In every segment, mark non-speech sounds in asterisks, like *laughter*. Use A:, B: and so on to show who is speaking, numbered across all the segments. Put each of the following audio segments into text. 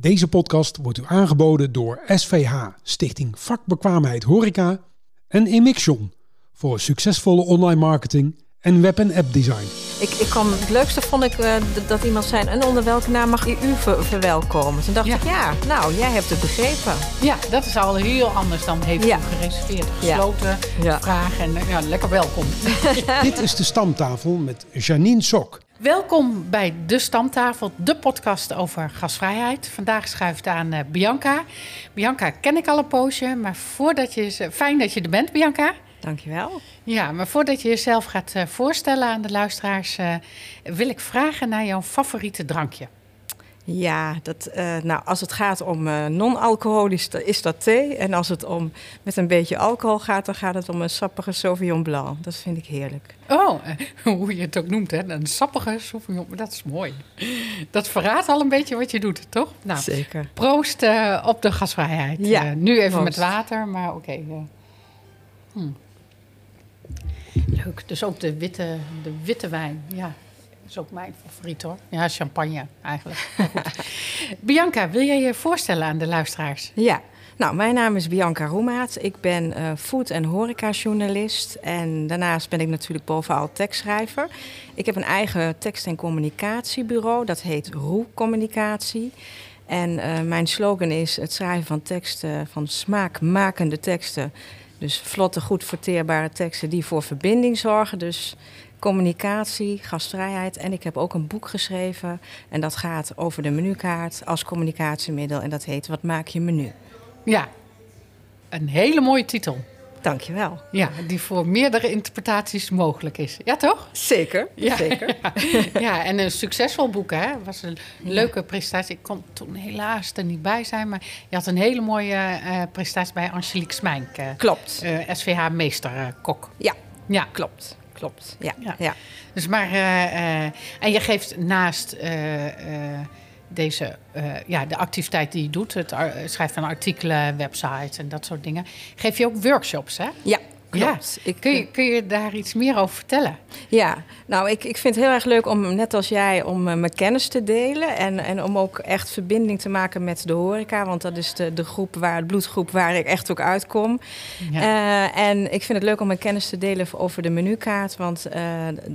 A: Deze podcast wordt u aangeboden door SVH, Stichting Vakbekwaamheid Horeca en Emixion voor succesvolle online marketing en web- en app design.
B: Ik, ik kwam, het leukste vond ik eh, dat iemand zei, en onder welke naam mag ik u ver- verwelkomen? Toen dacht
C: Ja.
B: ik, ja, nou, jij hebt het begrepen.
C: Ja, dat is al heel anders dan heeft
B: Ja.
C: u gereserveerd, gesloten,
B: Ja.
C: vragen en eh, ja, lekker welkom. *laughs* *laughs*
A: Dit is de stamtafel met Janine Sok.
C: Welkom bij De Stamtafel, de podcast over gasvrijheid. Vandaag schuift aan eh, Bianca. Bianca ken ik al een poosje, maar voordat je... Fijn dat je er bent, Bianca.
B: Dankjewel.
C: Ja, maar voordat je jezelf gaat eh, voorstellen aan de luisteraars... eh, wil ik vragen naar jouw favoriete drankje.
B: Ja, dat, eh, nou, als het gaat om eh, non-alcoholisch, dan is dat thee. En als het om met een beetje alcohol gaat, dan gaat het om een sappige Sauvignon Blanc. Dat vind ik heerlijk.
C: Oh, eh, *laughs* hoe je het ook noemt, hè? Een sappige Sauvignon. Dat is mooi. Dat verraadt al een beetje wat je doet, toch? Nou,
B: Zeker.
C: proost op de gasvrijheid.
B: Ja,
C: nu even
B: proost.
C: met water, maar oké. Hm. Leuk, dus ook de witte, de witte wijn. Ja, is ook mijn favoriet hoor. Ja, champagne eigenlijk. *laughs* Bianca, wil jij je voorstellen aan de luisteraars?
B: Ja, nou, mijn naam is Bianca Roemaat. Ik ben eh, food- en horecajournalist. En daarnaast ben ik natuurlijk bovenal tekstschrijver. Ik heb een eigen tekst- en communicatiebureau. Dat heet Roe Communicatie. En eh, mijn slogan is het schrijven van teksten, van smaakmakende teksten. Dus vlotte, goed verteerbare teksten die voor verbinding zorgen. Dus communicatie, gastvrijheid. En ik heb ook een boek geschreven. En dat gaat over de menukaart als communicatiemiddel. En dat heet Wat maak je menu?
C: Ja, een hele mooie titel.
B: Dankjewel.
C: Ja, die voor meerdere interpretaties mogelijk is. Ja, toch?
B: Zeker,
C: Ja.
B: zeker. *laughs*
C: Ja, en een succesvol boek, hè? was een leuke presentatie. Ik kon toen helaas er niet bij zijn, maar je had een hele mooie eh presentatie bij Angelique Smijnk, eh,
B: Klopt.
C: eh, SVH-meester-kok.
B: Ja,
C: ja,
B: klopt. Klopt. Ja,
C: Ja.
B: ja.
C: dus maar. eh, eh, en je geeft naast eh, deze, ja, de activiteit die je doet, het schrijven van artikelen, websites en dat soort dingen, geef je ook workshops, hè?
B: ja klopt.
C: Ja.
B: Ik,
C: Kun je, kun je daar iets meer over vertellen?
B: Ja, nou, ik, ik vind het heel erg leuk om, net als jij, om eh, mijn kennis te delen. En, en om ook echt verbinding te maken met de horeca. Want dat is de, de groep waar, de bloedgroep waar ik echt ook uitkom.
C: Ja.
B: Eh, en ik vind het leuk om mijn kennis te delen over de menukaart. Want eh,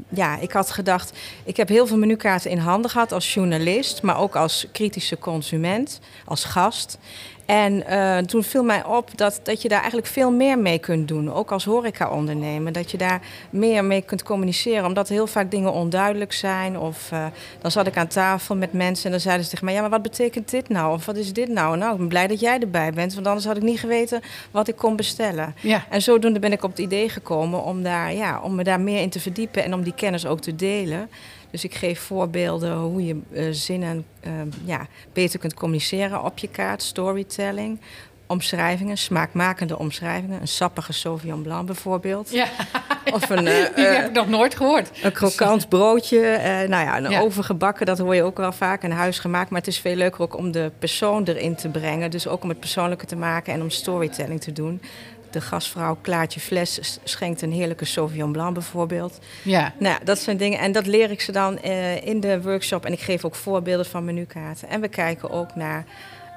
B: ja, ik had gedacht, ik heb heel veel menukaarten in handen gehad als journalist, maar ook als kritische consument, als gast. En eh, toen viel mij op dat, dat je daar eigenlijk veel meer mee kunt doen. Ook als horeca-ondernemer. Dat je daar meer mee kunt communiceren. Omdat heel vaak dingen onduidelijk zijn. Of eh, dan zat ik aan tafel met mensen en dan zeiden ze tegen mij... ja, maar wat betekent dit nou? Of wat is dit nou? Nou, ik ben blij dat jij erbij bent. Want anders had ik niet geweten wat ik kon bestellen.
C: ja.
B: En zodoende ben ik op het idee gekomen om, daar, ja, om me daar meer in te verdiepen en om die kennis ook te delen. Dus ik geef voorbeelden hoe je eh, zinnen eh, ja, beter kunt communiceren op je kaart, storytelling, omschrijvingen, smaakmakende omschrijvingen. Een sappige Sauvignon Blanc bijvoorbeeld.
C: ja.
B: Of een, *laughs* eh,
C: Die
B: eh,
C: heb ik nog nooit gehoord.
B: een krokant broodje, nou ja, een
C: Ja.
B: overgebakken, dat hoor je ook wel vaak, een huisgemaakt. Maar het is veel leuker ook om de persoon erin te brengen. Dus ook om het persoonlijke te maken en om storytelling te doen. De gastvrouw Klaartje Fles schenkt een heerlijke Sauvignon Blanc bijvoorbeeld.
C: Ja.
B: Nou, dat zijn dingen. En dat leer ik ze dan eh, in de workshop. En ik geef ook voorbeelden van menukaarten. En we kijken ook naar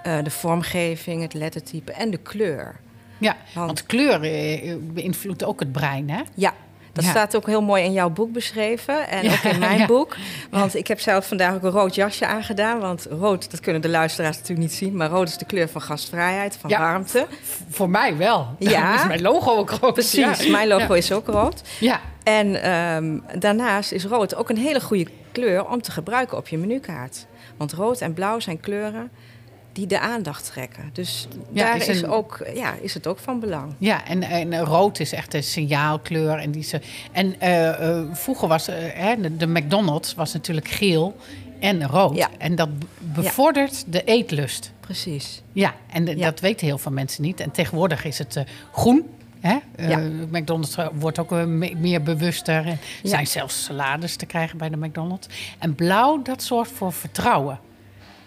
B: eh, de vormgeving, het lettertype en de kleur.
C: Ja,
B: Want-
C: want kleur eh, beïnvloedt ook het brein, hè?
B: Ja, dat
C: Ja.
B: staat ook heel mooi in jouw boek beschreven. En
C: Ja,
B: ook in mijn *laughs*
C: ja.
B: boek. Want ik heb zelf vandaag ook een rood jasje aangedaan. Want rood, dat kunnen de luisteraars natuurlijk niet zien. Maar rood is de kleur van gastvrijheid, van warmte.
C: Voor mij wel. *laughs*
B: Ja.
C: Is mijn logo ook rood.
B: Precies, mijn logo is ook rood.
C: Ja,
B: En ehm, daarnaast is rood ook een hele goede kleur om te gebruiken op je menukaart. Want rood en blauw zijn kleuren die de aandacht trekken. Dus
C: Ja,
B: daar
C: is
B: ook, ja, is het ook van belang.
C: ja en, en rood is echt een signaalkleur. En, die ze, en eh, eh, vroeger was eh, hè, de, de McDonald's was natuurlijk geel en rood.
B: Ja.
C: En dat bevordert de eetlust.
B: Precies.
C: Ja, en de-
B: Ja.
C: dat weten heel veel mensen niet. En tegenwoordig is het eh, groen. Hè? Eh. McDonald's eh, wordt ook eh, me- meer bewuster. Er zijn zelfs salades te krijgen bij de McDonald's. En blauw, dat zorgt voor vertrouwen.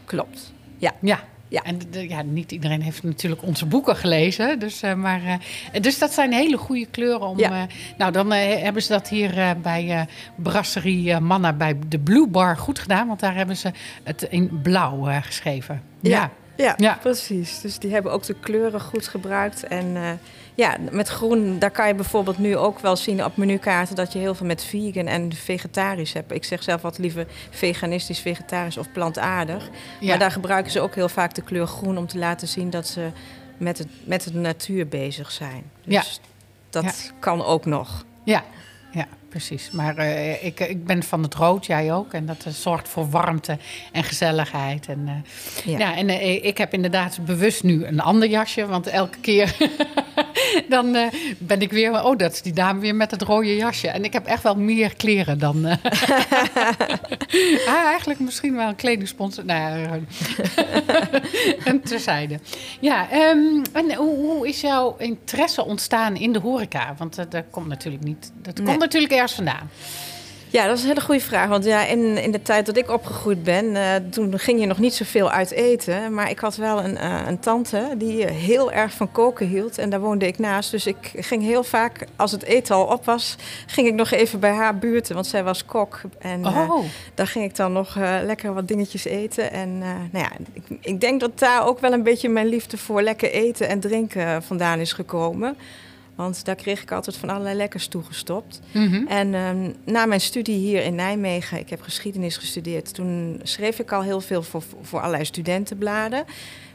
B: Klopt. Ja.
C: Ja, Ja, en de, ja, niet iedereen heeft natuurlijk onze boeken gelezen. Dus, uh, maar, uh, dus dat zijn hele goede kleuren. Om, ja. uh, nou, dan hebben ze dat hier bij Brasserie Manna bij de Blue Bar goed gedaan. Want daar hebben ze het in blauw geschreven.
B: Ja. Ja, ja, precies. Dus die hebben ook de kleuren goed gebruikt. En ja, met groen, daar kan je bijvoorbeeld nu ook wel zien op menukaarten dat je heel veel met vegan en vegetarisch hebt. Ik zeg zelf wat liever veganistisch, vegetarisch of plantaardig. Ja. Maar daar gebruiken ze ook heel vaak de kleur groen om te laten zien dat ze met, het, met de natuur bezig zijn. Dus ja. dat ja. kan ook nog.
C: Ja, ja precies. Maar uh, ik, ik ben van het rood, jij ook. En dat uh, zorgt voor warmte en gezelligheid. En, uh, ja. ja. en ik heb inderdaad bewust nu een ander jasje. Want elke keer *laughs* dan ben ik weer... Oh, dat is die dame weer met het rode jasje. En ik heb echt wel meer kleren dan... *laughs* ah, eigenlijk misschien wel een kledingsponsor. Nou *laughs* en terzijde. Ja, um, en hoe, hoe, is jouw interesse ontstaan in de horeca? Want dat komt natuurlijk niet... Dat nee. komt natuurlijk vandaan.
B: Ja, dat is een hele goede vraag. Want ja, in, in de tijd dat ik opgegroeid ben, uh, toen ging je nog niet zoveel uit eten. Maar ik had wel een, uh, een tante die heel erg van koken hield. En daar woonde ik naast. Dus ik ging heel vaak, als het eten al op was, ging ik nog even bij haar buurten. Want zij was kok. En uh, oh. daar ging ik dan nog lekker wat dingetjes eten. En nou ja, ik, ik denk dat daar ook wel een beetje mijn liefde voor lekker eten en drinken vandaan is gekomen. Want daar kreeg ik altijd van allerlei lekkers toegestopt. Mm -hmm. En um, na mijn studie hier in Nijmegen, ik heb geschiedenis gestudeerd, toen schreef ik al heel veel voor, voor allerlei studentenbladen.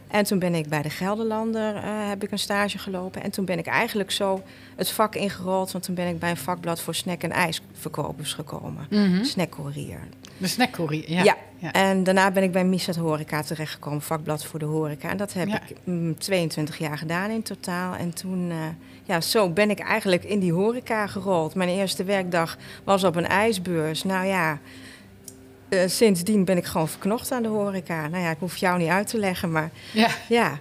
B: En toen ben ik bij de Gelderlander uh, heb ik een stage gelopen. En toen ben ik eigenlijk zo het vak ingerold. Want toen ben ik bij een vakblad voor snack- en ijsverkopers gekomen. Mm -hmm. Snackcourier.
C: De Snackcourier, ja.
B: ja. ja. En daarna ben ik bij Misat Horeca terechtgekomen. Vakblad voor de horeca. En dat heb ja. ik mm, 22 jaar gedaan in totaal. En toen... Uh, ja, zo ben ik eigenlijk in die horeca gerold. Mijn eerste werkdag was op een ijsbeurs. Nou ja, uh, sindsdien ben ik gewoon verknocht aan de horeca. Nou ja, ik hoef jou niet uit te leggen, maar ja, ja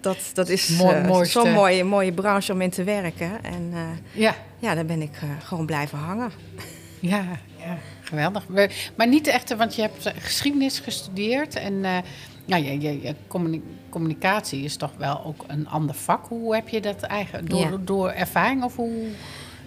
B: dat, dat is uh, zo'n mooie, mooie branche om in te werken. En uh, ja. ja, daar ben ik gewoon blijven hangen.
C: Ja, ja geweldig. Maar niet echt, want je hebt geschiedenis gestudeerd en ja, je, je, je communicatie is toch wel ook een ander vak. Hoe heb je dat eigenlijk? Door, ja. door ervaring of hoe?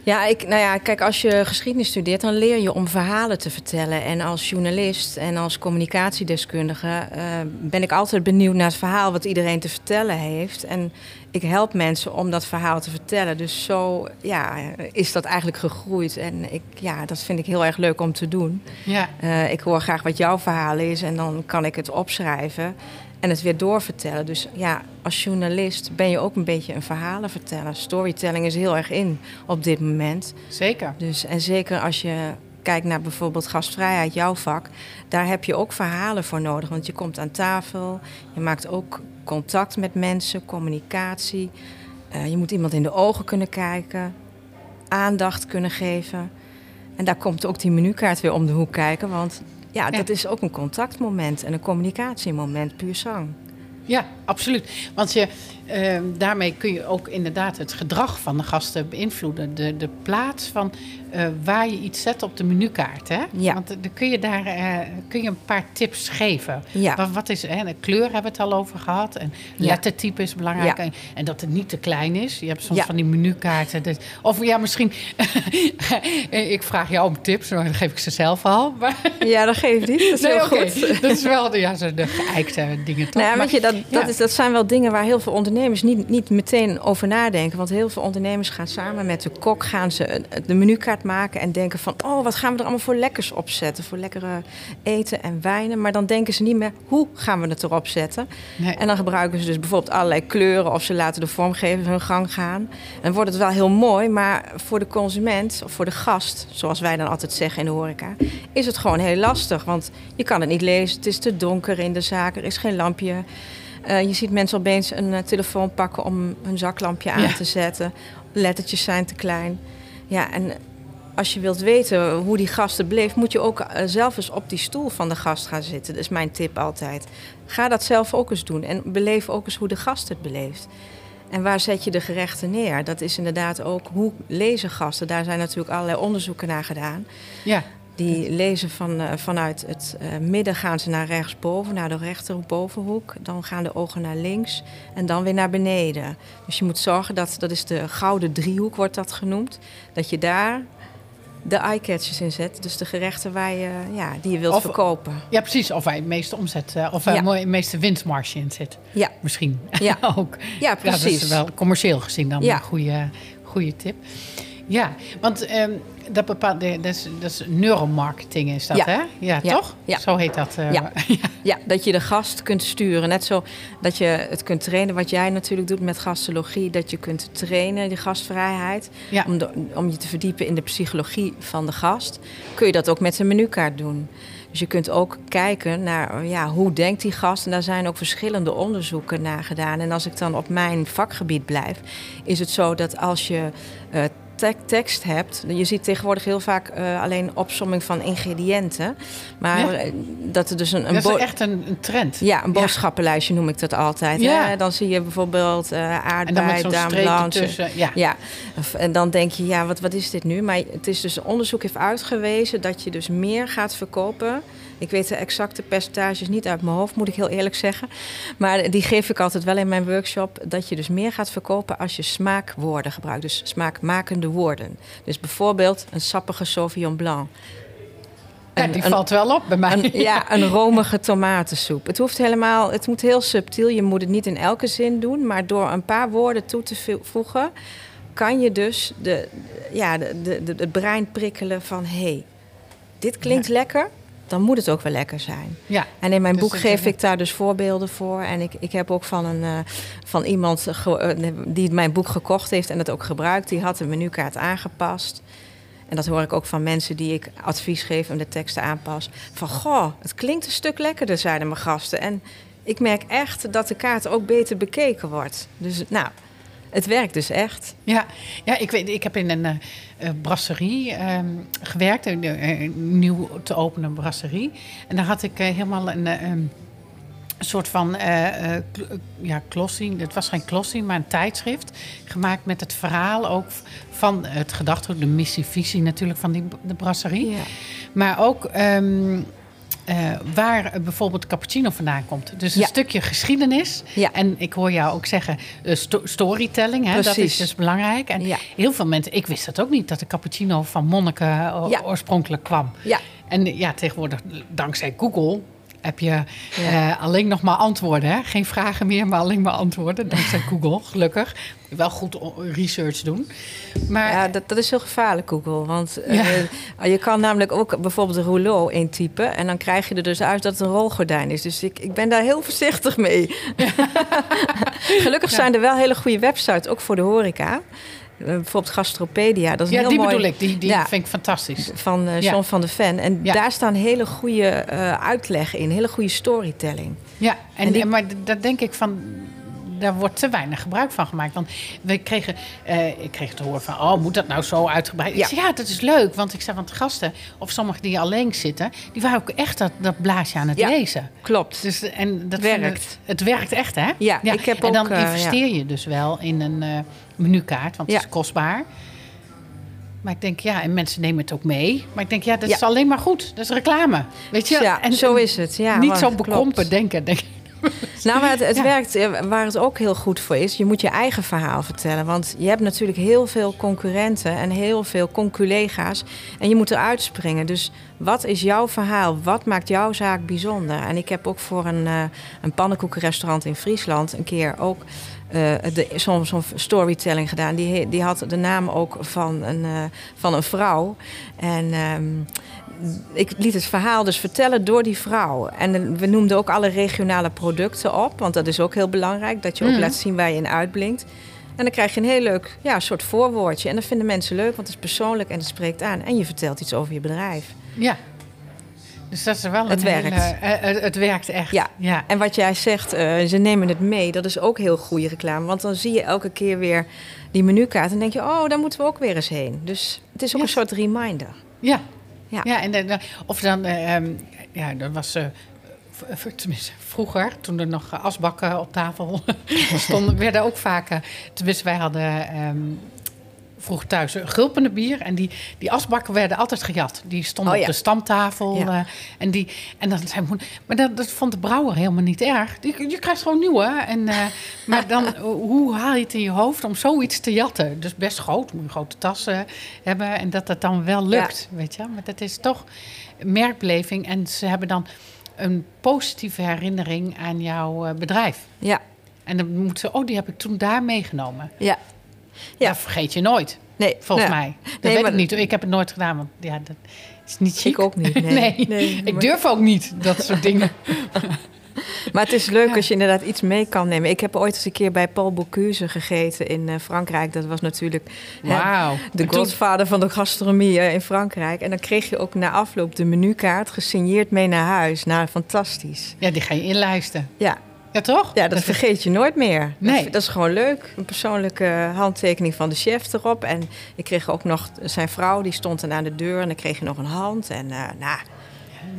B: Ja, ik, nou ja, kijk, als je geschiedenis studeert, dan leer je om verhalen te vertellen. En als journalist en als communicatiedeskundige uh, ben ik altijd benieuwd naar het verhaal wat iedereen te vertellen heeft. En ik help mensen om dat verhaal te vertellen. Dus zo ja, is dat eigenlijk gegroeid. En ik, ja, dat vind ik heel erg leuk om te doen. Ja. Uh, ik hoor graag wat jouw verhaal is en dan kan ik het opschrijven en het weer doorvertellen. Dus ja, als journalist ben je ook een beetje een verhalenverteller. Storytelling is heel erg in op dit moment.
C: Zeker.
B: Dus, en zeker als je kijkt naar bijvoorbeeld gastvrijheid, jouw vak, daar heb je ook verhalen voor nodig. Want je komt aan tafel, je maakt ook contact met mensen, communicatie. Uh, je moet iemand in de ogen kunnen kijken, aandacht kunnen geven. En daar komt ook die menukaart weer om de hoek kijken, want ja, ja, dat is ook een contactmoment en een communicatiemoment, puur zang.
C: Ja, absoluut. Want je, uh, daarmee kun je ook inderdaad het gedrag van de gasten beïnvloeden. De, de plaats van uh, waar je iets zet op de menukaart. Hè? Ja. Want dan kun je daar uh, kun je een paar tips geven. Ja. Wat, wat is, hè, de kleur hebben we het al over gehad. En lettertype is belangrijk. Ja. En, en, dat het niet te klein is. Je hebt soms van die menukaarten. Dat, of ja, misschien... *laughs* ik vraag jou om tips, maar dan geef ik ze zelf al. Maar *laughs*
B: ja, dat geeft niet. Dat is nee, heel okay. goed. *laughs*
C: Dat is wel de, ja, de geëikte dingen. Toch?
B: Nou, maar, weet je, dat, dat, is, dat zijn wel dingen waar heel veel ondernemers niet, niet meteen over nadenken. Want heel veel ondernemers gaan samen met de kok gaan ze de menukaart maken en denken van... oh, wat gaan we er allemaal voor lekkers opzetten? Voor lekkere eten en wijnen. Maar dan denken ze niet meer, hoe gaan we het erop zetten? Nee. En dan gebruiken ze dus bijvoorbeeld allerlei kleuren... of ze laten de vormgever hun gang gaan. En dan wordt het wel heel mooi, maar voor de consument of voor de gast... zoals wij dan altijd zeggen in de horeca... is het gewoon heel lastig, want je kan het niet lezen. Het is te donker in de zaak, er is geen lampje... Uh, je ziet mensen opeens een uh, telefoon pakken om hun zaklampje aan ja. te zetten. Lettertjes zijn te klein. Ja, en als je wilt weten hoe die gasten bleef, moet je ook uh, zelf eens op die stoel van de gast gaan zitten. Dat is mijn tip altijd. Ga dat zelf ook eens doen en beleef ook eens hoe de gast het beleeft. En waar zet je de gerechten neer? Dat is inderdaad ook hoe lezen gasten. Daar zijn natuurlijk allerlei onderzoeken naar gedaan. Ja. Die lezen van, uh, vanuit het uh, midden gaan ze naar rechtsboven, naar de rechterbovenhoek. Dan gaan de ogen naar links en dan weer naar beneden. Dus je moet zorgen dat, dat is de gouden driehoek wordt dat genoemd. Dat je daar de eye-catchers in zet. Dus de gerechten waar je, ja, die je wilt verkopen.
C: Ja, precies. Of waar je meeste omzet, uh, of ja. de meeste winstmarge in zit. Ja. Misschien ja. *laughs* ook.
B: Ja, precies. Ja, dat
C: is wel commercieel gezien dan een goede, goede tip. Ja, want um, dat, bepaalt, dat, is, dat is neuromarketing is dat, ja. hè? Ja, toch? Ja. Zo heet dat. Uh, *laughs*
B: ja. ja, dat je de gast kunt sturen. Net zo dat je het kunt trainen, wat jij natuurlijk doet met gastologie. Dat je kunt trainen, die gastvrijheid. Om, om je te verdiepen in de psychologie van de gast. Kun je dat ook met een menukaart doen. Dus je kunt ook kijken naar ja, hoe denkt die gast. En daar zijn ook verschillende onderzoeken naar gedaan. En als ik dan op mijn vakgebied blijf, is het zo dat als je uh, tekst hebt. Je ziet tegenwoordig heel vaak uh, alleen opsomming van ingrediënten. Maar eh, dat er dus een.
C: een dat is echt een, een, trend.
B: Ja, een boodschappenlijstje noem ik dat altijd. Ja. Hè? Dan zie je bijvoorbeeld uh, aardbei,
C: tussen. Ja.
B: ja. En dan denk je, ja, wat, wat is dit nu? Maar het is dus onderzoek heeft uitgewezen dat je dus meer gaat verkopen ik weet de exacte percentages niet uit mijn hoofd, moet ik heel eerlijk zeggen. Maar die geef ik altijd wel in mijn workshop. Dat je dus meer gaat verkopen als je smaakwoorden gebruikt. Dus smaakmakende woorden. Dus bijvoorbeeld een sappige Sauvignon Blanc.
C: Ja, die valt wel op bij mij.
B: Een, ja, een romige tomatensoep. Het hoeft helemaal, het moet heel subtiel. Je moet het niet in elke zin doen, maar door een paar woorden toe te voegen, kan je dus de, ja, de, de, de het brein prikkelen van hé, hey, dit klinkt lekker dan moet het ook wel lekker zijn.
C: Ja,
B: en in mijn dus boek geef ik daar dus voorbeelden voor. En ik, ik heb ook van, een, uh, van iemand uh, die mijn boek gekocht heeft en het ook gebruikt. Die had de menukaart aangepast. En dat hoor ik ook van mensen die ik advies geef en de teksten aanpas. Van goh, het klinkt een stuk lekkerder, zeiden mijn gasten. En ik merk echt dat de kaart ook beter bekeken wordt. Dus nou, het werkt dus echt.
C: Ja, ja ik, weet, ik heb in een uh, brasserie uh, gewerkt, een uh, nieuw te openen brasserie. En daar had ik helemaal een, een soort van ja, klossing. Het was geen klossing, maar een tijdschrift. Gemaakt met het verhaal ook van het gedachtegoed, de missie, visie natuurlijk van die, de brasserie. Ja. Maar ook... Um, uh, waar bijvoorbeeld cappuccino vandaan komt. Dus een stukje geschiedenis. Ja. En ik hoor jou ook zeggen uh, storytelling. Hè, dat is dus belangrijk. En heel veel mensen, ik wist dat ook niet, dat de cappuccino van monniken oorspronkelijk kwam. Ja. En ja, tegenwoordig, dankzij Google, heb je uh, alleen nog maar antwoorden. Hè? Geen vragen meer, maar alleen maar antwoorden. Dankzij *laughs* Google, gelukkig. Wel goed research doen.
B: Maar, ja, dat, dat is heel gevaarlijk, Google. Want uh, je kan namelijk ook bijvoorbeeld een rouleau intypen... en dan krijg je er dus uit dat het een rolgordijn is. Dus ik, ik ben daar heel voorzichtig mee. *laughs* gelukkig zijn er wel hele goede websites, ook voor de horeca... Eh, bijvoorbeeld Gastropedia. Dat is ja, heel
C: die
B: mooi,
C: bedoel ik. Die, die vind ik fantastisch.
B: Van uh, John van der Ven. En daar staan hele goede uh, uitleggen in. Hele goede storytelling.
C: Ja, en, en maar dat denk ik van daar wordt te weinig gebruik van gemaakt. Want we kregen, uh, ik kreeg te horen van, oh, moet dat nou zo uitgebreid? Ja. Ik zei, ja, dat is leuk. Want ik zei, want de gasten, of sommigen die alleen zitten, die waren ook echt dat, dat blaasje aan het ja, lezen.
B: Klopt.
C: Dus, en dat
B: werkt.
C: Het, het, werkt echt, hè?
B: Ja, Ik heb
C: en dan investeer je dus wel in een uh, menukaart, want het is kostbaar. Maar ik denk, ja, en mensen nemen het ook mee. Maar ik denk, ja, dat is alleen maar goed. Dat is reclame. Weet je?
B: Ja, en zo is het. Ja,
C: niet zo bekrompen denken, denk ik. *laughs*
B: Nou, maar het, het werkt eh, waar het ook heel goed voor is. Je moet je eigen verhaal vertellen. Want je hebt natuurlijk heel veel concurrenten en heel veel conculega's. En je moet eruit springen. Dus wat is jouw verhaal? Wat maakt jouw zaak bijzonder? En ik heb ook voor een, uh, een pannenkoekenrestaurant in Friesland een keer ook uh, zo'n zo storytelling gedaan. Die, die had de naam ook van een, uh, van een vrouw. En um, ik liet het verhaal dus vertellen door die vrouw. En we noemden ook alle regionale producten op, want dat is ook heel belangrijk, dat je ook mm. laat zien waar je in uitblinkt. En dan krijg je een heel leuk ja, soort voorwoordje. En dat vinden mensen leuk, want het is persoonlijk en het spreekt aan. En je vertelt iets over je bedrijf.
C: Ja. Dus dat is wel een
B: het werkt.
C: Hele, uh, het werkt echt.
B: Ja. ja. En wat jij zegt, uh, ze nemen het mee. Dat is ook heel goede reclame. Want dan zie je elke keer weer die menukaart. En denk je, oh, daar moeten we ook weer eens heen. Dus het is ook een soort reminder.
C: Ja, ja, ja en dan, of dan, uh, ja, dat was uh, tenminste vroeger, toen er nog asbakken op tafel *laughs* stonden, werden ook vaak, tenminste wij hadden um, vroeger thuis een gulpende bier. En die, die asbakken werden altijd gejat. Die stonden
B: Oh, ja.
C: op de stamtafel.
B: Ja.
C: eh, en, die, en dan zei. Maar dat, dat vond de brouwer helemaal niet erg. Die, je krijgt gewoon nieuwe. En, eh, *laughs* maar dan, hoe haal je het in je hoofd om zoiets te jatten? Dus best groot. Moet je grote tassen hebben. En dat dat dan wel lukt, weet je. Maar dat is toch merkbeleving. En ze hebben dan een positieve herinnering aan jouw eh, bedrijf.
B: Ja,
C: En dan moet ze... Oh, die heb ik toen daar meegenomen.
B: ja. Ja.
C: Dat vergeet je nooit.
B: Nee,
C: Volgens
B: nou,
C: mij. Dat
B: Nee,
C: weet
B: maar-
C: ik niet. Ik heb het nooit gedaan, want ja, dat is niet chic.
B: Ik ook niet, *laughs* nee.
C: nee.
B: Nee,
C: ik durf ook niet, dat soort dingen. *laughs* *laughs*
B: Maar het is leuk
C: Ja.
B: als je inderdaad iets mee kan nemen. Ik heb ooit eens een keer bij Paul Bocuse gegeten in eh, Frankrijk. Dat was natuurlijk hè, de godvader van de gastronomie eh, in Frankrijk. En dan kreeg je ook na afloop de menukaart gesigneerd mee naar huis. Nou, fantastisch.
C: Ja, die ga je inlijsten.
B: Ja,
C: Ja, toch?
B: ja dat vergeet je nooit meer.
C: Nee.
B: Dat, dat is gewoon leuk. Een persoonlijke handtekening van de chef erop. En ik kreeg ook nog zijn vrouw, die stond dan aan de deur. En dan kreeg je nog een hand. En eh, nou,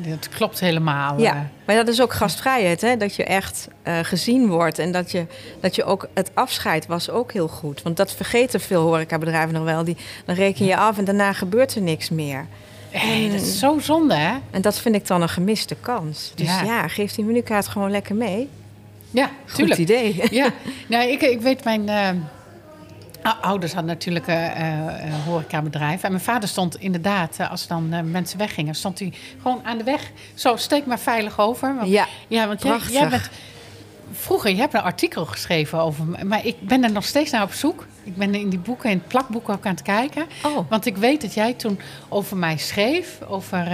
C: Dat klopt helemaal.
B: Ja,
C: eh.
B: maar dat is ook gastvrijheid, hè? dat je echt eh, gezien wordt en dat je, dat je ook het afscheid was ook heel goed. Want dat vergeten veel horecabedrijven nog wel. Die, dan reken je af en daarna gebeurt er niks meer.
C: Hey, dat is zo zonde, hè?
B: En dat vind ik dan een gemiste kans. Dus
C: Ja.
B: ja, geef die menukaart gewoon lekker mee.
C: Ja,
B: Goed
C: tuurlijk.
B: idee. *laughs*
C: Ja, nou, ik, ik weet, mijn eh, ou- ouders hadden natuurlijk een eh, eh, horecabedrijf. En mijn vader stond inderdaad, als dan mensen weggingen, stond hij gewoon aan de weg. Zo, steek maar veilig over. Want,
B: Ja,
C: ja, want jij, jij bent... Vroeger, je hebt een artikel geschreven over me, maar ik ben er nog steeds naar op zoek. Ik ben in die boeken, in het plakboek ook aan het kijken.
B: Oh.
C: Want ik weet dat jij toen over mij schreef, over,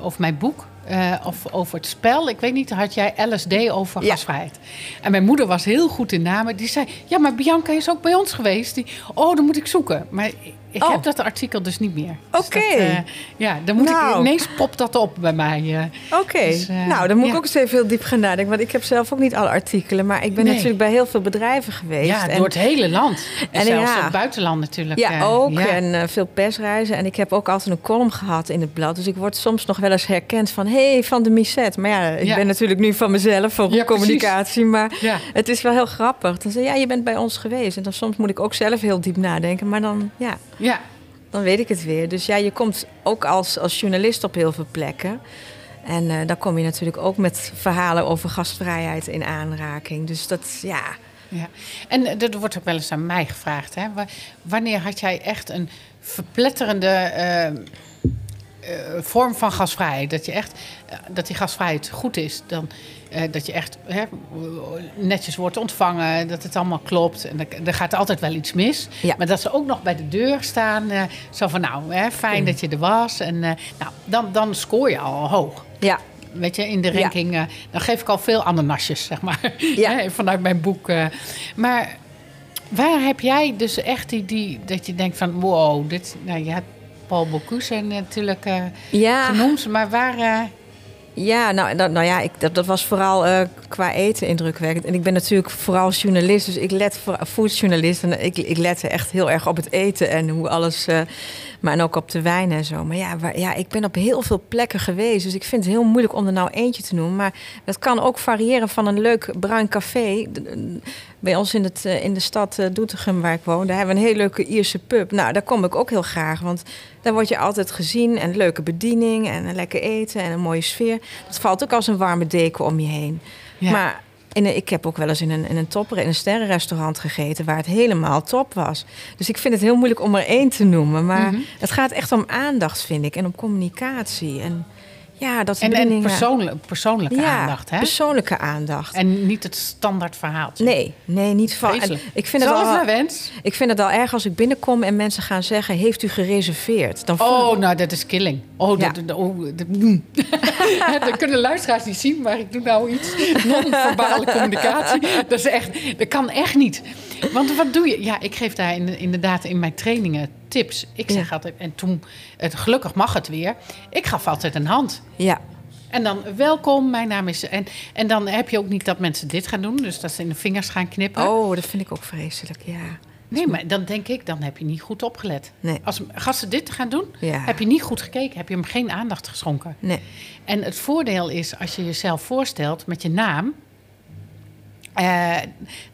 C: over mijn boek. Eh, of over het spel. Ik weet niet, had jij LSD over
B: Ja.
C: gasvrijheid. En mijn moeder was heel goed in namen. Die zei, ja, maar Bianca is ook bij ons geweest. Die, oh, dan moet ik zoeken. Maar ik
B: Oh.
C: heb dat artikel dus niet meer. Dus
B: Oké.
C: eh, ja, dan moet ik
B: Nou.
C: ineens popt dat op bij mij. eh.
B: Oké,
C: Dus, eh,
B: nou dan moet ik ook eens even heel diep gaan nadenken. Want ik heb zelf ook niet alle artikelen. Maar ik ben
C: Nee.
B: natuurlijk bij heel veel bedrijven geweest.
C: ja,
B: En-
C: door het hele land. En,
B: En
C: zelfs
B: ja.
C: het buitenland natuurlijk.
B: Ja, ook.
C: ja.
B: En veel persreizen. En ik heb ook altijd een column gehad in het blad. Dus ik word soms nog wel eens herkend van... hé, hey, van de Misset. Maar ja, ik ben natuurlijk nu van mezelf, van
C: Ja,
B: communicatie. Maar het is wel heel grappig. Dan zeg je, ja, je bent bij ons geweest. En dan soms moet ik ook zelf heel diep nadenken. Maar dan, ja,
C: ja,
B: dan weet ik het weer. Dus ja, je komt ook als, als journalist op heel veel plekken. En eh dan kom je natuurlijk ook met verhalen over gastvrijheid in aanraking. Dus dat, ja...
C: Ja, en eh, er wordt ook wel eens aan mij gevraagd. Hè? Wa- Wanneer had jij echt een verpletterende eh, vorm van gasvrijheid? Dat je echt, eh, dat die gasvrijheid goed is. Dan, eh, dat je echt hè, netjes wordt ontvangen, dat het allemaal klopt. En er, er gaat altijd wel iets mis.
B: Ja.
C: Maar dat ze ook nog bij de deur staan. eh, zo van, nou, hè, fijn dat je er was. En eh, nou, dan, dan scoor je al hoog.
B: Ja,
C: Weet je, in de
B: Ja.
C: ranking, eh, dan geef ik al veel ananasjes, zeg maar. *laughs*
B: Ja. *laughs*
C: Vanuit mijn boek. eh. Maar waar heb jij dus echt die, die dat je denkt van, wow, dit, nou, je hebt Paul Bocuse natuurlijk eh,
B: ja.
C: genoemd, maar waar, eh,
B: Ja, nou, dat, nou ja, ik, dat, dat was vooral eh, qua eten indrukwekkend. En ik ben natuurlijk vooral journalist, dus ik let voor foodjournalist. En ik, ik lette echt heel erg op het eten en hoe alles. maar en ook op de wijn en zo. Maar ja, waar, ja, ik ben op heel veel plekken geweest. Dus ik vind het heel moeilijk om er nou eentje te noemen. Maar dat kan ook variëren van een leuk bruin café. Bij ons in, het, eh, in de stad eh, Doetinchem, waar ik woon, daar hebben we een hele leuke Ierse pub. Nou, daar kom ik ook heel graag. Want daar word je altijd gezien en leuke bediening en een lekker eten en een mooie sfeer. Dat valt ook als een warme deken om je heen.
C: Ja.
B: Maar in een, ik heb ook wel eens in een, in een topper, in een sterrenrestaurant gegeten waar het helemaal top was. Dus ik vind het heel moeilijk om er één te noemen. Maar
C: Mhm.
B: het gaat echt om aandacht, vind ik. En om communicatie. En ja, dat
C: en, persoonlijk, persoonlijke
B: ja,
C: aandacht, hè?
B: persoonlijke aandacht.
C: En niet het standaard verhaaltje.
B: Nee, nee, niet van. Ik vind, het al,
C: wens.
B: ik vind het al erg als ik binnenkom en mensen gaan zeggen: Heeft u gereserveerd? Dan ik-
C: Oh, nou, dat is killing. Oh,
B: Ja.
C: dat, dat, oh, dat, *laughs* mm. *laughs* dat kunnen luisteraars niet zien, maar ik doe nou iets. *laughs* Non-verbale communicatie. Dat, is echt, dat kan echt niet. Want wat doe je? Ja, ik geef daar in- inderdaad in mijn trainingen tips. Ik zeg
B: Ja.
C: altijd, en toen, het, gelukkig mag het weer, ik gaf altijd een hand.
B: Ja,
C: En dan welkom, mijn naam is. En, en dan heb je ook niet dat mensen dit gaan doen, dus dat ze in de vingers gaan knippen.
B: oh, dat vind ik ook vreselijk. Ja.
C: nee, maar dan denk ik, dan heb je niet goed opgelet.
B: Nee.
C: Als gasten dit gaan doen,
B: Ja.
C: heb je niet goed gekeken, heb je hem geen aandacht geschonken.
B: Nee.
C: En het voordeel is, als je jezelf voorstelt met je naam, Eh,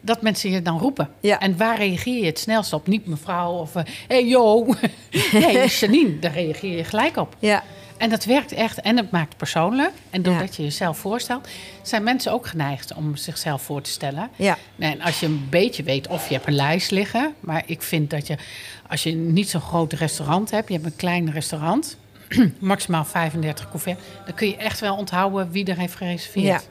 C: dat mensen je dan roepen.
B: Ja.
C: En waar reageer je het snelst op? Niet mevrouw of hé hey, yo. *laughs* nee, Janine, daar reageer je gelijk op.
B: Ja,
C: En dat werkt echt en het maakt persoonlijk. En doordat je jezelf voorstelt, zijn mensen ook geneigd om zichzelf voor te stellen.
B: ja,
C: En als je een beetje weet of je hebt een lijst liggen. Maar ik vind dat je, als je niet zo'n groot restaurant hebt, je hebt een klein restaurant, *clears throat* maximaal 35 couverts, dan kun je echt wel onthouden wie er heeft gereserveerd.
B: Ja.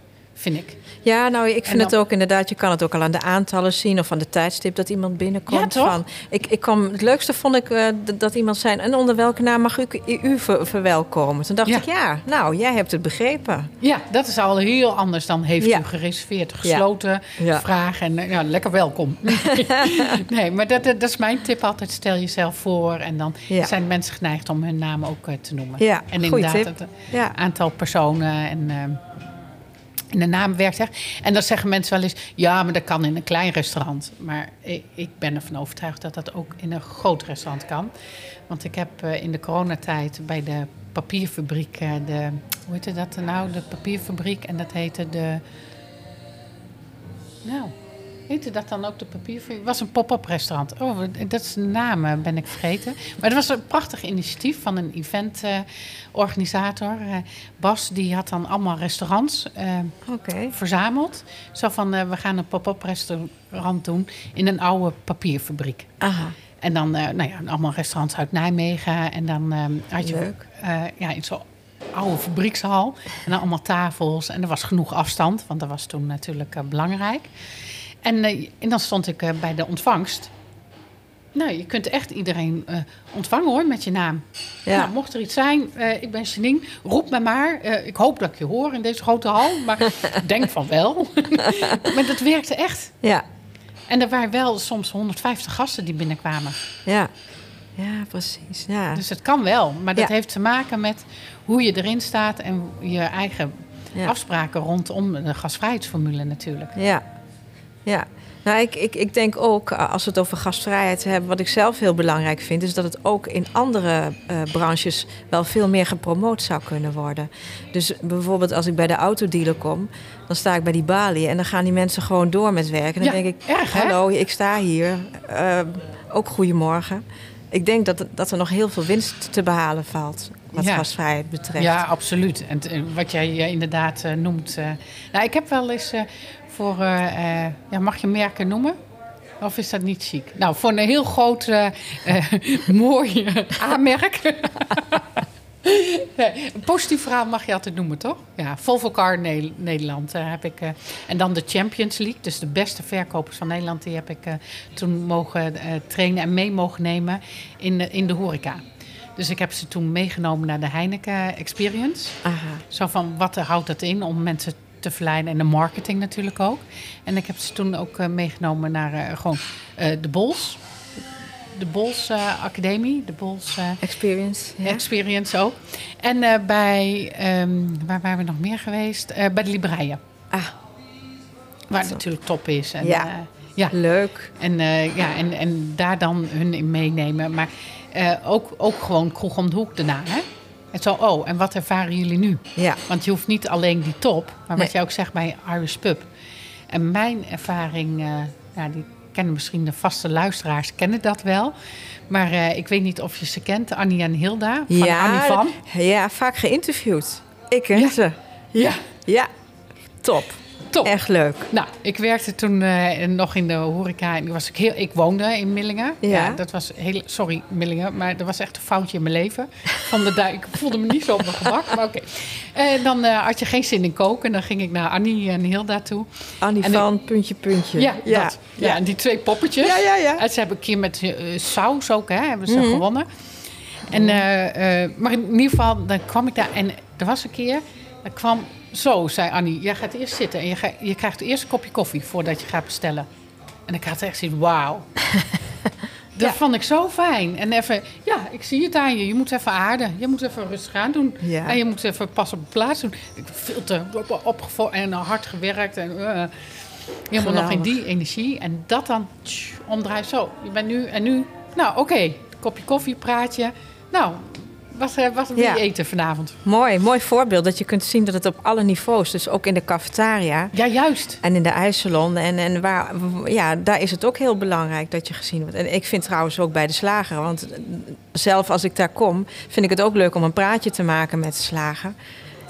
C: Vind ik.
B: Ja, nou, ik vind
C: dan-
B: het ook inderdaad. Je kan het ook al aan de aantallen zien of aan de tijdstip dat iemand binnenkomt.
C: Ja, toch?
B: Van, ik, ik kwam, het leukste vond ik eh, dat iemand zei: En onder welke naam mag ik u, u ver- verwelkomen? Toen dacht
C: Ja.
B: ik: Ja, nou, jij hebt het begrepen.
C: Ja, dat is al heel anders dan heeft
B: Ja.
C: u gereserveerd, gesloten vraag en eh, ja, lekker welkom. *laughs* *laughs* nee, maar dat, dat is mijn tip altijd. Stel jezelf voor en dan zijn mensen geneigd om hun naam ook eh, te noemen.
B: Ja,
C: en inderdaad,
B: tip.
C: het
B: Ja,
C: aantal personen en, eh, en de naam werkt echt. En dan zeggen mensen wel eens, ja, maar dat kan in een klein restaurant. Maar ik, ik ben ervan overtuigd dat dat ook in een groot restaurant kan. Want ik heb eh, in de coronatijd bij de papierfabriek, eh, de, hoe heette dat nou? De papierfabriek en dat heette de, nou, heette dat dan ook de papierfabriek? Het was een pop-up restaurant. Oh, dat is de naam, eh, ben ik vergeten. Maar het was een prachtig initiatief van een eventorganisator. Eh, Bas, die had dan allemaal restaurants eh, verzameld. Zo van, we gaan een pop-up restaurant doen in een oude papierfabriek.
B: Aha,
C: En dan, nou ja, allemaal restaurants uit Nijmegen. En dan eh, had je
B: Leuk.
C: ja, in zo'n oude fabriekshal. En dan allemaal tafels. En er was genoeg afstand, want dat was toen natuurlijk belangrijk. En, eh, en dan stond ik eh, bij de ontvangst. Nou, je kunt echt iedereen eh, ontvangen hoor, met je naam.
B: Ja.
C: Nou, mocht er iets zijn, ik ben Janine, roep me maar. Ik hoop dat ik je hoor in deze grote hal, maar *laughs* ik denk van wel. *laughs* maar dat werkte echt.
B: ja,
C: En er waren wel soms 150 gasten die binnenkwamen.
B: ja. Ja, precies. Ja,
C: Dus het kan wel, maar dat
B: Ja.
C: heeft te maken met hoe je erin staat en je eigen
B: ja.
C: afspraken rondom de gasvrijheidsformule natuurlijk.
B: Ja, ja. Nou, ik, ik, ik denk ook, eh, als we het over gastvrijheid hebben, wat ik zelf heel belangrijk vind, is dat het ook in andere eh, branches wel veel meer gepromoot zou kunnen worden. Dus bijvoorbeeld als ik bij de autodealer kom, dan sta ik bij die balie en dan gaan die mensen gewoon door met werken. En dan
C: Ja,
B: denk ik,
C: erg,
B: hallo, ik sta hier. eh, ook goedemorgen. Ik denk dat, dat er nog heel veel winst te behalen valt, wat
C: Ja.
B: gastvrijheid betreft.
C: Ja, absoluut. En wat jij inderdaad noemt. nou, ik heb wel eens voor. eh, eh, ja, mag je merken noemen? Of is dat niet chic? Nou, voor een heel groot, eh, eh, *laughs* mooi aanmerk. Nee, *laughs* een positief verhaal mag je altijd noemen, toch? Ja, Volvo Car Ne- Nederland heb ik. en dan de Champions League, dus de beste verkopers van Nederland, die heb ik toen mogen trainen en mee mogen nemen in, de- in de horeca. Dus ik heb ze toen meegenomen naar de Heineken Experience.
B: Aha.
C: Zo van, wat houdt dat in om mensen te verleiden en de marketing natuurlijk ook. En ik heb ze toen ook eh, meegenomen naar eh, gewoon eh, de Bols. De Bols Academie, de Bols
B: Experience. Ja.
C: Experience ook. En bij, ehm, waar waren we nog meer geweest? Bij de Libreien.
B: Ah,
C: Waar het natuurlijk top is. En,
B: Ja.
C: ja.
B: leuk.
C: En, ja, en, en daar dan hun in meenemen. Maar ook, ook gewoon kroeg om de hoek daarna. Hè? En zo, oh, en wat ervaren jullie nu?
B: Ja.
C: Want je hoeft niet alleen die top, maar wat
B: Nee.
C: jij ook zegt bij Irish Pub. En mijn ervaring, eh, ja, die kennen misschien de vaste luisteraars, kennen dat wel. Maar eh, ik weet niet of je ze kent, Annie en Hilda van Annie van.
B: Ja, vaak geïnterviewd. Ik ken
C: Ja.
B: ze.
C: Ja,
B: Ja, top.
C: Top.
B: Echt leuk.
C: Nou, ik werkte toen eh, nog in de horeca en was ik, heel, ik woonde in Millingen.
B: Ja.
C: dat was heel, sorry Millingen, maar dat was echt een foutje in mijn leven. Van de, du- ik voelde me niet zo op mijn gemak, maar oké. En dan eh, had je geen zin in koken en dan ging ik naar Annie en Hilda toe.
B: Annie
C: En
B: van, puntje, puntje.
C: Ja,
B: ja.
C: dat. ja. en die twee poppetjes.
B: Ja, ja, ja.
C: En ze hebben een keer met eh, saus ook, hè, hebben ze
B: Mhm.
C: gewonnen. En, eh, eh, maar in ieder geval, dan kwam ik daar en er was een keer, er kwam zo, zei Annie, jij gaat eerst zitten en je, ga- je krijgt eerst een kopje koffie voordat je gaat bestellen. En ik had echt zoiets, wauw. *laughs* Dat
B: Ja.
C: vond ik zo fijn. En even, ja, ik zie het aan je. Je moet even aarden. Je moet even rustig aan doen.
B: Ja.
C: En je moet even pas op de plaats doen. Ik veel te en hard gewerkt. En, eh, helemaal nog in die energie. En dat dan tsch, omdraaien. Zo, je bent nu en nu. Nou, oké. Kopje koffie, praatje. Nou, Wat, wat wil je
B: Ja.
C: eten vanavond?
B: Mooi, mooi voorbeeld dat je kunt zien dat het op alle niveaus, dus ook in de cafetaria
C: Ja, juist.
B: en in de ijssalon en, en waar, ja, daar is het ook heel belangrijk dat je gezien wordt. En ik vind trouwens ook bij de slager, want zelf als ik daar kom, vind ik het ook leuk om een praatje te maken met de slager.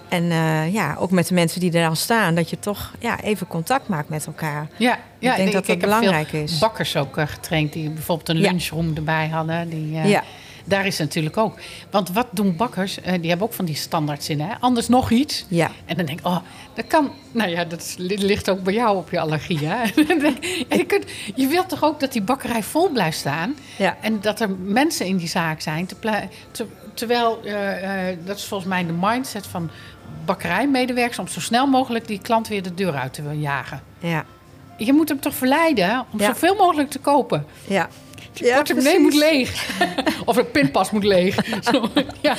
B: En eh, ja, ook met de mensen die er dan staan, dat je toch ja, even contact maakt met elkaar.
C: Ja, ja
B: ik denk dat dat
C: heb
B: belangrijk
C: veel
B: is.
C: bakkers ook eh, getraind die bijvoorbeeld een
B: Ja.
C: lunchroom erbij hadden. Die, eh,
B: Ja.
C: Daar is het natuurlijk ook. Want wat doen bakkers? Eh, die hebben ook van die standaards in. Hè? Anders nog iets.
B: Ja,
C: En dan denk ik, oh, dat kan. Nou ja, dat ligt ook bij jou op je allergie. Hè? *laughs* en je, kunt, je wilt toch ook dat die bakkerij vol blijft staan.
B: ja.
C: En dat er mensen in die zaak zijn. te terwijl, eh, eh, dat is volgens mij de mindset van bakkerijmedewerkers... om zo snel mogelijk die klant weer de deur uit te jagen.
B: ja,
C: Je moet hem toch verleiden om
B: Ja.
C: zoveel mogelijk te kopen.
B: ja.
C: Die
B: Ja,
C: portemonnee moet leeg. *laughs* of de pinpas moet leeg. Zo, *laughs* ja.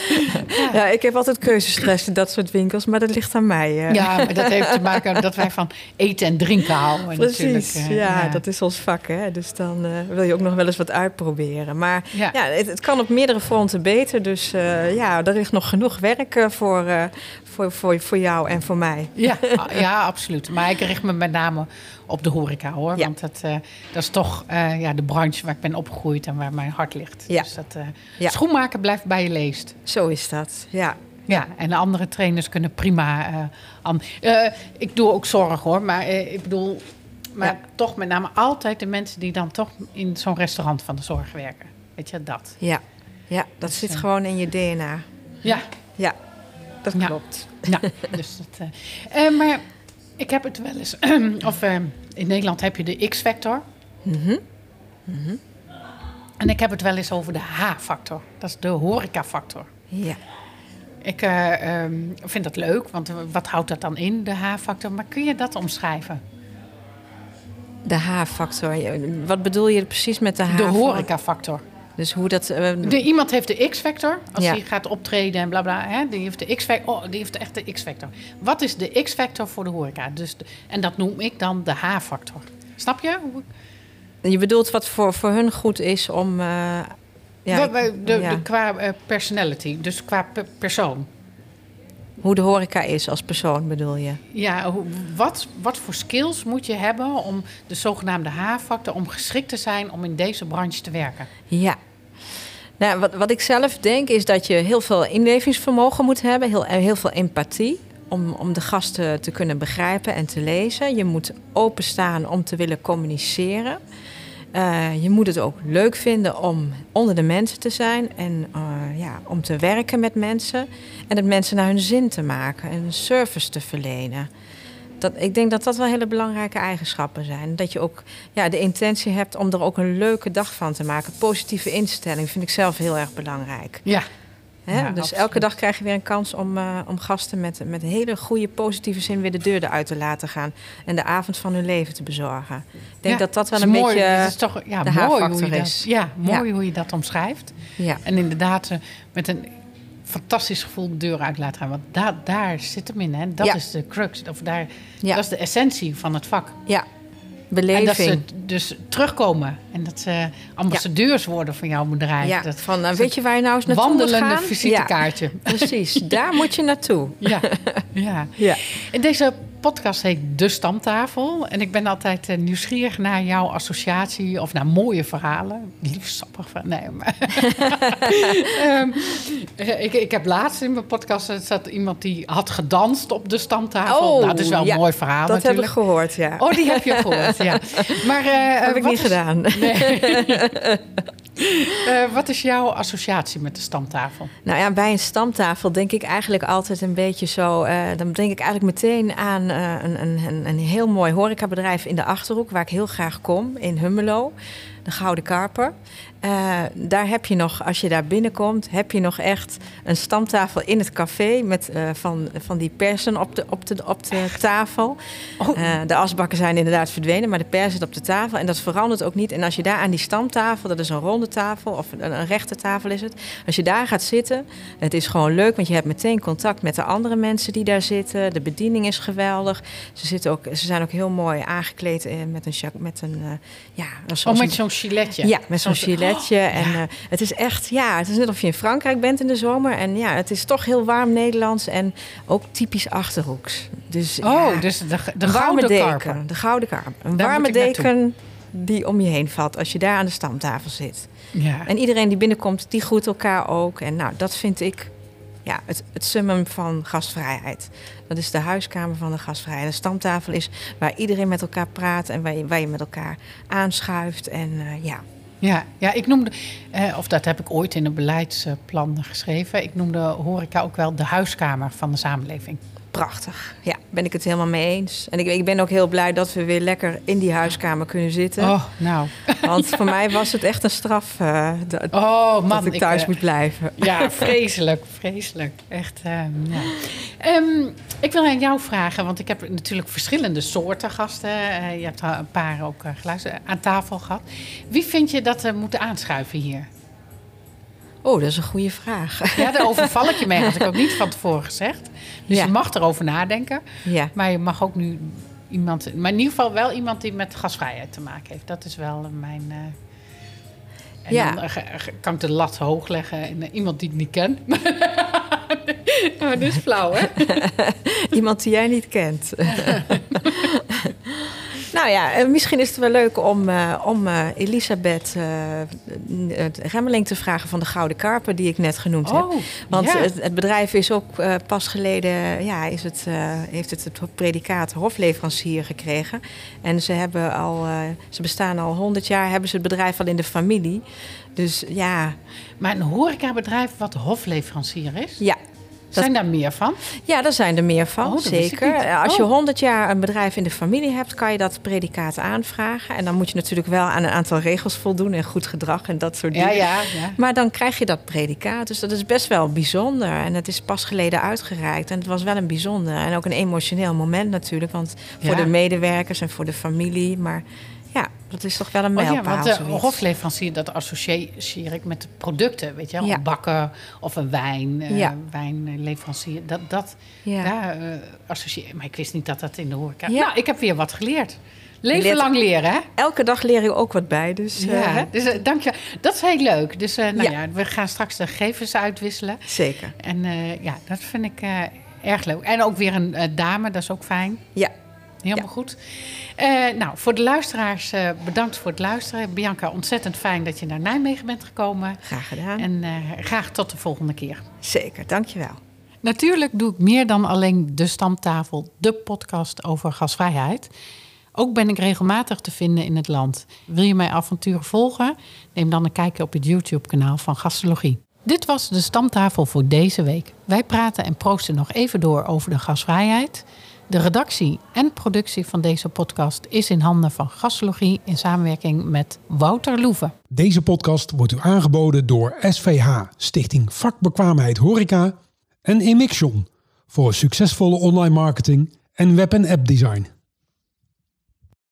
B: Ja, ik heb altijd keuzestress in dat soort winkels, maar dat ligt aan mij.
C: ja, maar dat heeft te maken dat wij van eten en drinken houden.
B: Precies,
C: natuurlijk, eh,
B: ja, dat is ons vak. Hè? Dus dan eh, wil je ook nog wel eens wat uitproberen. Maar
C: Ja.
B: ja, het, het kan op meerdere fronten beter. Dus eh, ja, er ligt nog genoeg werk voor, voor, voor, voor jou en voor mij.
C: Ja, *laughs* ah, ja, absoluut. Maar ik richt me met name op de horeca hoor.
B: Ja.
C: Want dat, dat is toch ja, de branche waar ik ben opgegroeid en waar mijn hart ligt.
B: Ja.
C: Dus dat, eh,
B: Ja.
C: schoenmaken blijft bij je leest.
B: Zo is dat, ja.
C: Ja, en de andere trainers kunnen prima. eh, an- eh, ik doe ook zorg hoor, maar eh, ik bedoel, maar
B: Ja.
C: toch met name altijd de mensen die dan toch in zo'n restaurant van de zorg werken. Weet je dat?
B: Ja, ja dat
C: Dus,
B: zit
C: eh,
B: gewoon in je DNA.
C: Ja,
B: Ja, dat klopt.
C: ja. *laughs* dus dat, eh, eh, maar ik heb het wel eens. *clears throat* of eh, in Nederland heb je de X-factor.
B: Mhm.
C: En ik heb het wel eens over de H-factor. Dat is de horeca-factor.
B: Ja.
C: Ik eh, ehm, vind dat leuk, want wat houdt dat dan in, de H-factor? Maar kun je dat omschrijven?
B: De H-factor. Wat bedoel je precies met de H?
C: De horeca-factor.
B: Dus hoe dat... eh,
C: De, iemand heeft de X-factor, als
B: Ja.
C: hij gaat optreden en bla bla. Hè, die heeft de X-factor. Oh, die heeft echt de X-factor. Wat is de X-factor voor de horeca? Dus de- en dat noem ik dan de H-factor. Snap je?
B: Je bedoelt wat voor, voor hun goed is om... eh, ja,
C: de,
B: ja.
C: de- qua eh, personality, dus qua pe- persoon.
B: Hoe de horeca is als persoon, bedoel je?
C: Ja, wat, wat voor skills moet je hebben om de zogenaamde H-factor, om geschikt te zijn om in deze branche te werken?
B: Ja. Nou, wat, wat ik zelf denk is dat je heel veel inlevingsvermogen moet hebben, heel, en heel veel empathie. Om, om de gasten te kunnen begrijpen en te lezen. Je moet openstaan om te willen communiceren. Eh, je moet het ook leuk vinden om onder de mensen te zijn en eh, ja, om te werken met mensen. En het mensen naar hun zin te maken en een service te verlenen. Dat, ik denk dat dat wel hele belangrijke eigenschappen zijn. Dat je ook ja, de intentie hebt om er ook een leuke dag van te maken. Positieve instelling vind ik zelf heel erg belangrijk.
C: Ja,
B: Hè?
C: Ja,
B: dus
C: absoluut.
B: elke dag krijg je weer een kans om, eh, om gasten met, met hele goede positieve zin weer de deur eruit te laten gaan. En de avond van hun leven te bezorgen. Ik denk
C: Ja,
B: dat dat wel een
C: mooi.
B: beetje...
C: Dat is toch ja,
B: de
C: mooi hoe je dat,
B: is.
C: ja, mooi hoe je dat omschrijft.
B: Ja,
C: En inderdaad, eh, met een fantastisch gevoel de deur uit laten gaan. Want daar, daar zit hem in. Hè? Dat is de crux. Of daar, Dat is de essentie van het vak.
B: ja.
C: En dat
B: beleving.
C: ze dus terugkomen. En dat ze ambassadeurs worden van jouw bedrijf.
B: ja,
C: dat
B: van, nou, weet je waar je nou eens naartoe moet
C: wandelende visitekaartje.
B: Ja, precies, *laughs* daar moet je naartoe.
C: Ja, ja.
B: Ja.
C: In deze podcast heet De Stamtafel. En ik ben altijd eh, nieuwsgierig naar jouw associatie of naar mooie verhalen. Liefst sappig van. Nee, maar. *laughs* Ehm, eh, ik, ik heb laatst in mijn podcast er zat iemand die had gedanst op de stamtafel. nou, dat is wel een
B: Oh, ja,
C: mooi verhaal
B: Dat heb ik gehoord, ja.
C: Oh, die heb je gehoord, ja. *laughs* Maar eh,
B: heb ik niet
C: is-
B: gedaan. *laughs*
C: Eh, wat is jouw associatie met de stamtafel?
B: Nou ja, bij een stamtafel denk ik eigenlijk altijd een beetje zo. dan denk ik eigenlijk meteen aan een, een, een, een heel mooi horecabedrijf in de achterhoek, waar ik heel graag kom, in Hummelo, de Gouden Karper. Eh, daar heb je nog, als je daar binnenkomt, heb je nog echt een stamtafel in het café met eh, van, van die persen op de, op de, op de tafel.
C: Oh.
B: Eh, de asbakken zijn inderdaad verdwenen, maar de pers zit op de tafel. En dat verandert ook niet. En als je daar aan die stamtafel, dat is een ronde tafel of een, een rechte tafel is het. Als je daar gaat zitten, het is gewoon leuk, want je hebt meteen contact met de andere mensen die daar zitten. De bediening is geweldig. Ze, zitten ook, ze zijn ook heel mooi aangekleed met een, met een ja,
C: Oh, zo'n giletje.
B: Ja, met zo'n giletje.
C: Oh,
B: en
C: ja.
B: eh, het is echt, ja, het is net of je in Frankrijk bent in de zomer. En ja, het is toch heel warm Nederlands en ook typisch achterhoeks. Dus,
C: Oh,
B: ja,
C: dus de, de gouden
B: deken.
C: karper.
B: De gouden karper. Een
C: Daar
B: warme deken die om je heen valt als je daar aan de stamtafel zit.
C: Ja.
B: En iedereen die binnenkomt, die groet elkaar ook. En nou, dat vind ik ja, het, het summum van gastvrijheid. Dat is de huiskamer van de gastvrijheid. De stamtafel is waar iedereen met elkaar praat en waar je, waar je met elkaar aanschuift. En eh, ja,
C: Ja, ja, ik noemde, eh, of dat heb ik ooit in een beleidsplan geschreven. Ik noemde horeca ook wel de huiskamer van de samenleving.
B: Prachtig. Ja, ben ik het helemaal mee eens. En ik, ik ben ook heel blij dat we weer lekker in die huiskamer kunnen zitten.
C: Oh, nou.
B: Want voor mij was het echt een straf eh, dat,
C: Oh, man.
B: dat ik thuis
C: eh,
B: moet blijven.
C: Ja, *laughs* vreselijk, vreselijk. Echt, ehm, ja. Ehm, ik wil aan jou vragen, want ik heb natuurlijk verschillende soorten gasten. Eh, je hebt een paar ook eh, geluisterd, aan tafel gehad. Wie vind je dat er moeten aanschuiven hier?
B: Oh, dat is een goede vraag.
C: Ja, daar overval ik je mee, had ik ook niet van tevoren gezegd. Dus
B: Ja.
C: je mag erover nadenken.
B: Ja.
C: Maar je mag ook nu iemand... Maar in ieder geval wel iemand die met gasvrijheid te maken heeft. Dat is wel mijn... eh, en
B: Ja.
C: dan eh, kan ik de lat hoog leggen. En eh, iemand die ik niet ken. oh, dit is flauw, hè? *laughs*
B: Iemand die jij niet kent. *laughs* nou ja, eh, misschien is het wel leuk om, eh, om eh, Elisabeth het Remmeling te vragen van de Gouden Karper, die ik net genoemd heb.
C: Oh,
B: Want
C: ja.
B: het, het bedrijf is ook pas geleden, ja, is het, heeft het het predicaat hofleverancier gekregen. En ze, hebben al, ze bestaan al 100 jaar, hebben ze het bedrijf al in de familie. Dus ja,
C: Maar een horecabedrijf wat hofleverancier is?
B: ja,
C: Zijn daar meer van?
B: Ja, daar zijn er meer van,
C: Oh,
B: zeker.
C: niet.
B: Als je
C: Oh.
B: 100 jaar een bedrijf in de familie hebt, kan je dat predicaat aanvragen. En dan moet je natuurlijk wel aan een aantal regels voldoen en goed gedrag en dat soort
C: Ja,
B: dingen.
C: ja, ja.
B: Maar dan krijg je dat predicaat. Dus dat is best wel bijzonder. En het is pas geleden uitgereikt. En het was wel een bijzonder en ook een emotioneel moment natuurlijk. Want voor
C: Ja.
B: de medewerkers en voor de familie. Maar ja, dat is toch wel een
C: Oh ja,
B: mijlpaal.
C: want de
B: zoiets.
C: hofleverancier, dat associeer ik met de producten, weet je wel?
B: Ja.
C: Een bakker of een wijn, eh,
B: Ja.
C: wijnleverancier. Dat, dat
B: Ja.
C: eh, associeer Maar ik wist niet dat dat in de horeca...
B: Ja.
C: Nou, ik heb weer wat geleerd. Leven
B: leert-
C: lang leren, hè?
B: Elke dag leer je ook wat bij. Dus eh,
C: Ja, dus eh, dank je. Dat is heel leuk. Dus eh, nou Ja. we gaan straks de gegevens uitwisselen.
B: zeker.
C: En eh, ja, dat vind ik eh, erg leuk. En ook weer een eh, dame, dat is ook fijn.
B: Ja,
C: Helemaal
B: Ja.
C: goed. Eh, nou, voor de luisteraars, eh, bedankt voor het luisteren. Bianca, ontzettend fijn dat je naar Nijmegen bent gekomen.
B: graag gedaan.
C: En eh, graag tot de volgende keer.
B: Zeker, dankjewel.
C: Natuurlijk doe ik meer dan alleen de stamtafel, de podcast over gasvrijheid. Ook ben ik regelmatig te vinden in het land. Wil je mijn avonturen volgen? Neem dan een kijkje op het YouTube-kanaal van Gastrologie. Dit was de stamtafel voor deze week. Wij praten en proosten nog even door over de gasvrijheid. De redactie en productie van deze podcast is in handen van Gastrologie in samenwerking met Wouter Loeven.
A: Deze podcast wordt u aangeboden door SVH, Stichting Vakbekwaamheid Horeca en Emixion voor succesvolle online marketing en web- en app design.